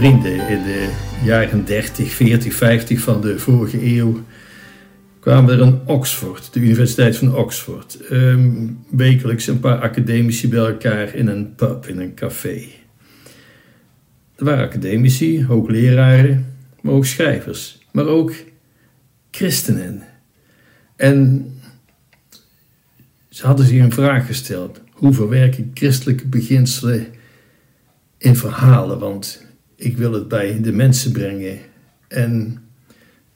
vrienden in de jaren 30, 40, 50 van de vorige eeuw kwamen er in Oxford, de Universiteit van Oxford, um, wekelijks een paar academici bij elkaar in een pub, in een café. Er waren academici, hoogleraren, maar ook schrijvers, maar ook christenen. En ze hadden zich een vraag gesteld: hoe verwerken christelijke beginselen in verhalen? Want ik wil het bij de mensen brengen. En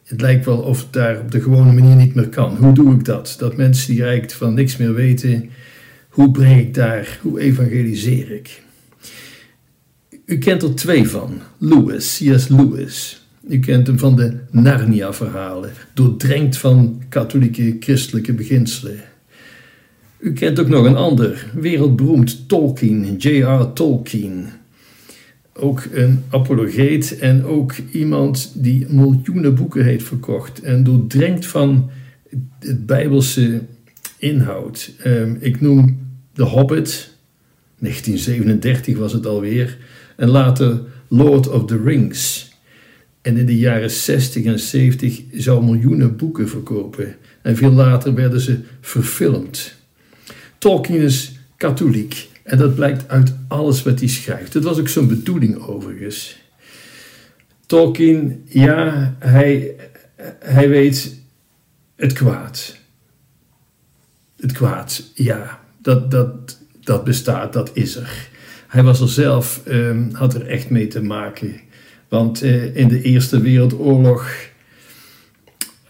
het lijkt wel of het daar op de gewone manier niet meer kan. Hoe doe ik dat? Dat mensen die eigenlijk van niks meer weten, hoe breng ik daar, hoe evangeliseer ik? U kent er twee van. Lewis, C.S. Lewis. U kent hem van de Narnia-verhalen, doordrenkt van katholieke christelijke beginselen. U kent ook nog een ander, wereldberoemd Tolkien, J.R. Tolkien ook een apologeet en ook iemand die miljoenen boeken heeft verkocht en doordrenkt van het bijbelse inhoud. Ehm, ik noem The Hobbit, 1937 was het alweer, en later Lord of the Rings. En in de jaren 60 en 70 zou miljoenen boeken verkopen. En veel later werden ze verfilmd. Tolkien is katholiek. En dat blijkt uit alles wat hij schrijft. Dat was ook zijn bedoeling overigens. Tolkien, ja, hij, hij weet het kwaad. Het kwaad, ja, dat, dat, dat bestaat, dat is er. Hij was er zelf, um, had er echt mee te maken. Want uh, in de Eerste Wereldoorlog,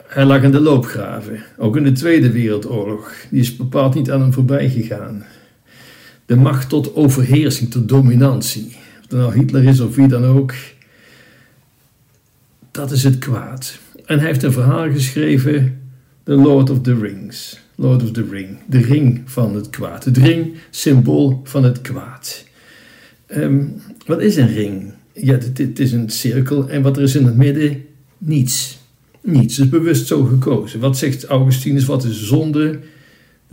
hij lag in de loopgraven. Ook in de Tweede Wereldoorlog, die is bepaald niet aan hem voorbij gegaan de macht tot overheersing, tot dominantie. Of het nou Hitler is of wie dan ook. Dat is het kwaad. En hij heeft een verhaal geschreven, The Lord of the Rings. Lord of the Ring, de ring van het kwaad. Het ring, symbool van het kwaad. Um, wat is een ring? Ja, het is een cirkel en wat er is in het midden? Niets. Niets. Is bewust zo gekozen. Wat zegt Augustinus? Wat is zonde?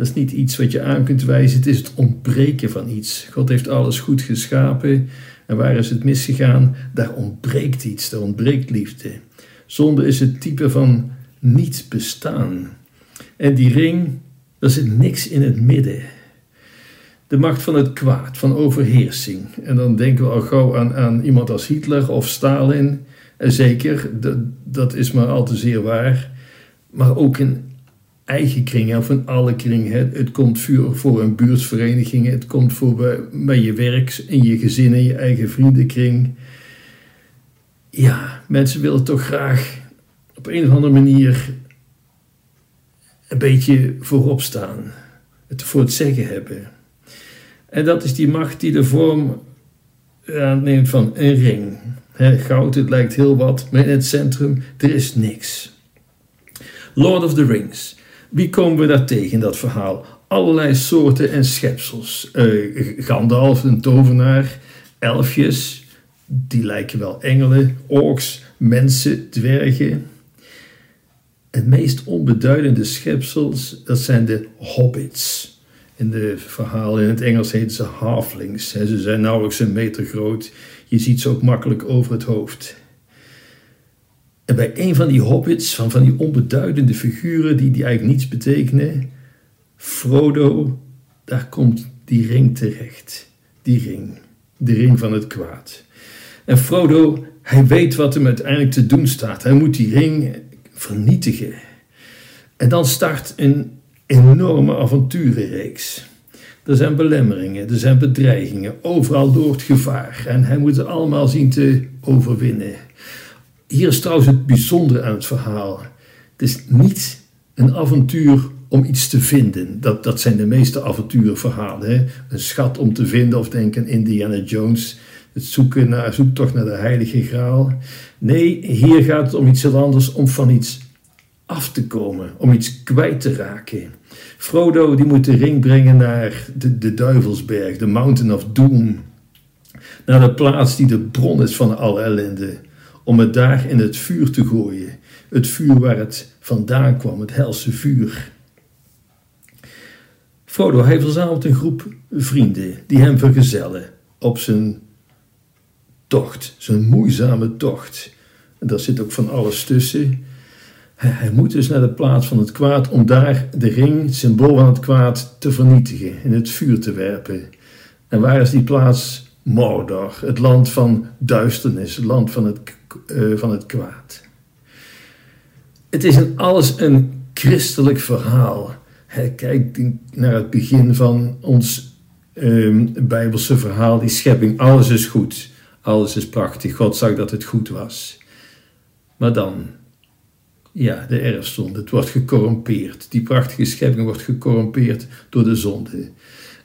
Dat is niet iets wat je aan kunt wijzen, het is het ontbreken van iets. God heeft alles goed geschapen en waar is het misgegaan? Daar ontbreekt iets, daar ontbreekt liefde. Zonde is het type van niet bestaan. En die ring, daar zit niks in het midden. De macht van het kwaad, van overheersing. En dan denken we al gauw aan, aan iemand als Hitler of Stalin. En zeker, dat, dat is maar al te zeer waar. Maar ook in eigen kringen of in alle kringen. Het komt voor, voor een buurtsvereniging, het komt voor bij, bij je werk, in je gezin, in je eigen vriendenkring. Ja, mensen willen toch graag op een of andere manier een beetje voorop staan. Het voor het zeggen hebben. En dat is die macht die de vorm aanneemt van een ring. goud, het lijkt heel wat, maar in het centrum, er is niks. Lord of the Rings. Wie komen we daar tegen in dat verhaal? Allerlei soorten en schepsels. Uh, Gandalf, een tovenaar, elfjes, die lijken wel engelen, orks, mensen, dwergen. Het meest onbeduidende schepsels, dat zijn de hobbits. In de verhalen in het Engels heten ze halflings. Ze zijn nauwelijks een meter groot. Je ziet ze ook makkelijk over het hoofd. En bij een van die hobbits, van, van die onbeduidende figuren die, die eigenlijk niets betekenen, Frodo, daar komt die ring terecht. Die ring, de ring van het kwaad. En Frodo, hij weet wat hem uiteindelijk te doen staat. Hij moet die ring vernietigen. En dan start een enorme avonturenreeks. Er zijn belemmeringen, er zijn bedreigingen, overal door het gevaar. En hij moet het allemaal zien te overwinnen. Hier is trouwens het bijzondere aan het verhaal. Het is niet een avontuur om iets te vinden. Dat, dat zijn de meeste avonturenverhalen. Hè? Een schat om te vinden of denk aan Indiana Jones. Het zoeken naar, zoektocht naar de heilige graal. Nee, hier gaat het om iets heel anders. Om van iets af te komen. Om iets kwijt te raken. Frodo die moet de ring brengen naar de, de duivelsberg. De Mountain of Doom. Naar de plaats die de bron is van alle ellende om het daar in het vuur te gooien. Het vuur waar het vandaan kwam, het helse vuur. Frodo, hij verzamelt een groep vrienden die hem vergezellen op zijn tocht, zijn moeizame tocht. En daar zit ook van alles tussen. Hij moet dus naar de plaats van het kwaad om daar de ring, symbool van het kwaad, te vernietigen, in het vuur te werpen. En waar is die plaats? Mordor, het land van duisternis, het land van het, uh, van het kwaad. Het is alles een christelijk verhaal. Kijk naar het begin van ons um, Bijbelse verhaal, die schepping. Alles is goed, alles is prachtig. God zag dat het goed was. Maar dan, ja, de erfzonde, het wordt gecorrumpeerd. Die prachtige schepping wordt gecorrumpeerd door de zonde.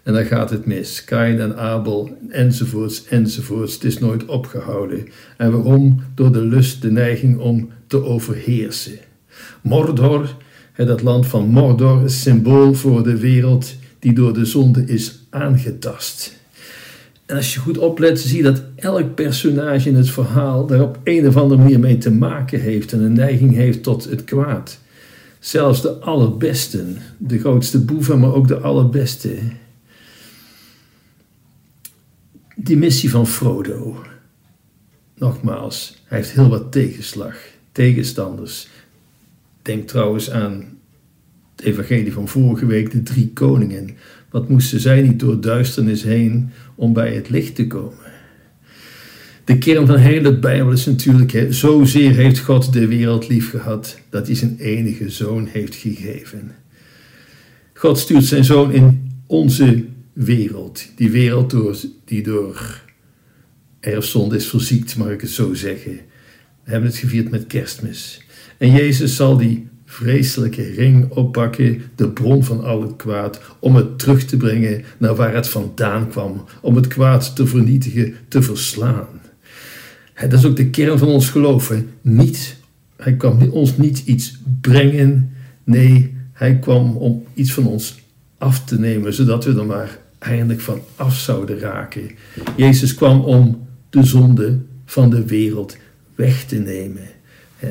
En dan gaat het mis. Kain en Abel, enzovoorts, enzovoorts. Het is nooit opgehouden. En waarom? Door de lust, de neiging om te overheersen. Mordor, dat land van Mordor, is symbool voor de wereld die door de zonde is aangetast. En als je goed oplet, zie je dat elk personage in het verhaal daar op een of andere manier mee te maken heeft en een neiging heeft tot het kwaad. Zelfs de allerbesten, de grootste boeven, maar ook de allerbeste. Die missie van Frodo. Nogmaals, hij heeft heel wat tegenslag, tegenstanders. Denk trouwens aan het evangelie van vorige week, de drie koningen. Wat moesten zij niet door duisternis heen om bij het licht te komen? De kern van heel het Bijbel is natuurlijk, hè, zozeer heeft God de wereld lief gehad dat hij zijn enige zoon heeft gegeven. God stuurt zijn zoon in onze wereld, die wereld door, die door erfzonde is verziekt, mag ik het zo zeggen. We hebben het gevierd met kerstmis. En Jezus zal die vreselijke ring oppakken, de bron van al het kwaad, om het terug te brengen naar waar het vandaan kwam, om het kwaad te vernietigen, te verslaan. Dat is ook de kern van ons geloven. Niet, hij kwam ons niet iets brengen, nee, hij kwam om iets van ons af te nemen, zodat we er maar eindelijk van af zouden raken. Jezus kwam om de zonde van de wereld weg te nemen.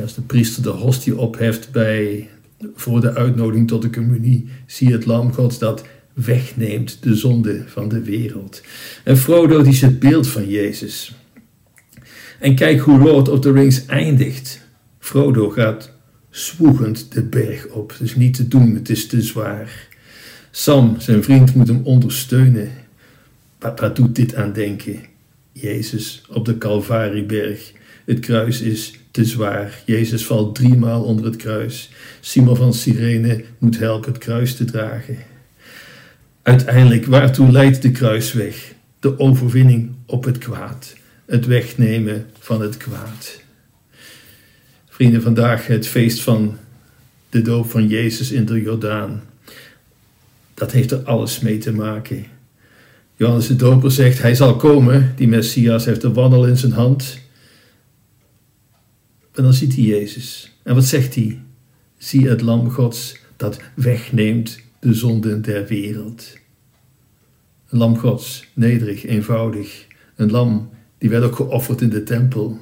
Als de priester de hostie opheft bij, voor de uitnodiging tot de communie, zie het lam Gods dat wegneemt de zonde van de wereld. En Frodo die is het beeld van Jezus. En kijk hoe Lord of the Rings eindigt. Frodo gaat zwoegend de berg op. Is niet te doen, het is te zwaar. Sam, zijn vriend, moet hem ondersteunen. Papa doet dit aan denken? Jezus op de Calvarieberg. Het kruis is te zwaar. Jezus valt driemaal onder het kruis. Simon van Cyrene moet helpen het kruis te dragen. Uiteindelijk, waartoe leidt de kruisweg? De overwinning op het kwaad. Het wegnemen van het kwaad. Vrienden, vandaag het feest van de doop van Jezus in de Jordaan. Dat heeft er alles mee te maken. Johannes de Doper zegt, hij zal komen, die Messias heeft de wandel in zijn hand. En dan ziet hij Jezus. En wat zegt hij? Zie het lam Gods dat wegneemt de zonden der wereld. Een lam Gods, nederig, eenvoudig. Een lam die werd ook geofferd in de tempel.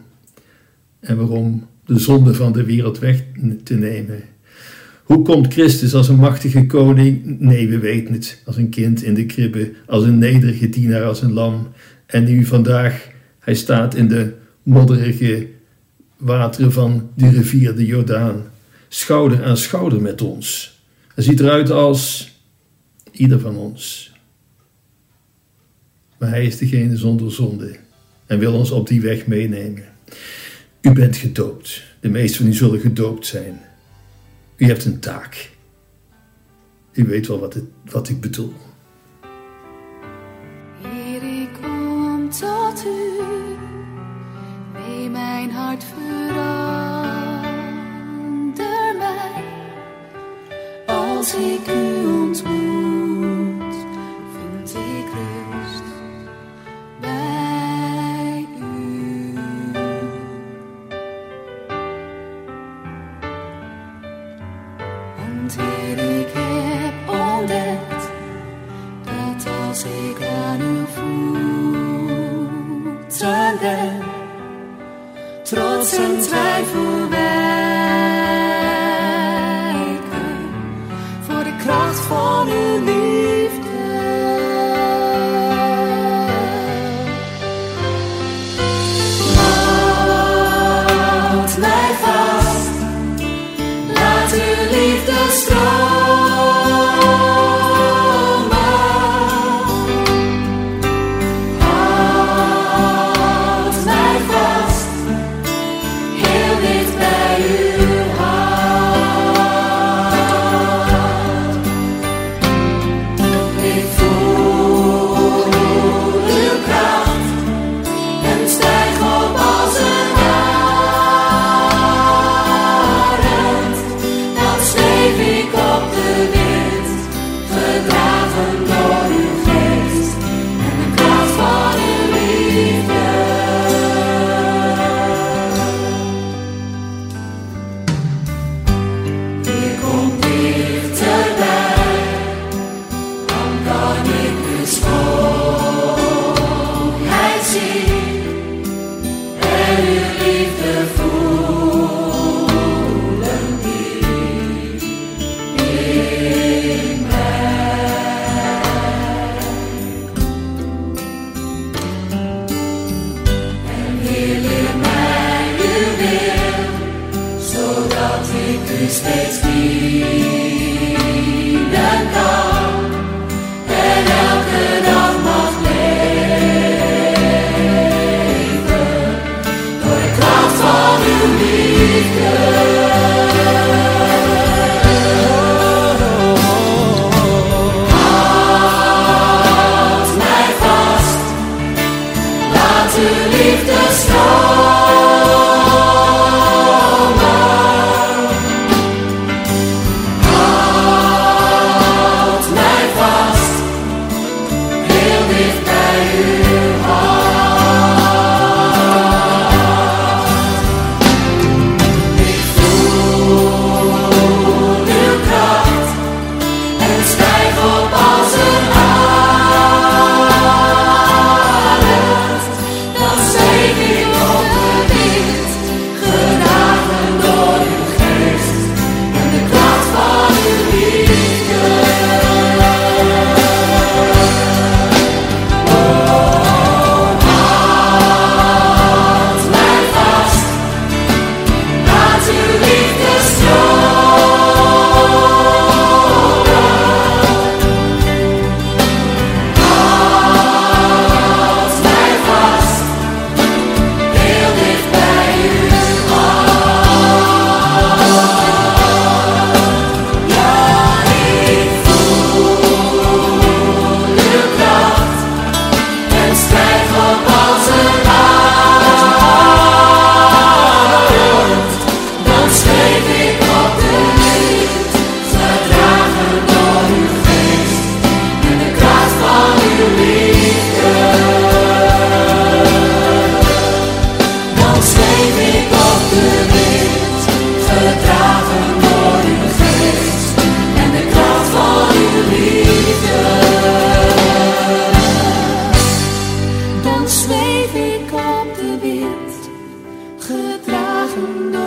En waarom? De zonde van de wereld weg te nemen. Hoe komt Christus als een machtige koning? Nee, we weten het. Als een kind in de kribbe, als een nederige dienaar, als een lam. En nu vandaag, hij staat in de modderige wateren van de rivier de Jordaan, schouder aan schouder met ons. Hij ziet eruit als ieder van ons. Maar hij is degene zonder zonde en wil ons op die weg meenemen. U bent gedoopt. De meesten van u zullen gedoopt zijn. U hebt een taak. U weet wel wat, het, wat ik bedoel. Heer, ik kom tot u. Neem mijn hart verander mij. Als ik u Heer, ik heb ontdekt dat als ik aan uw voeten ben, trots en twijfel wijken die steeds dienen kan en elke dag mag leven door de kracht van uw liefde. liefde stroom. to.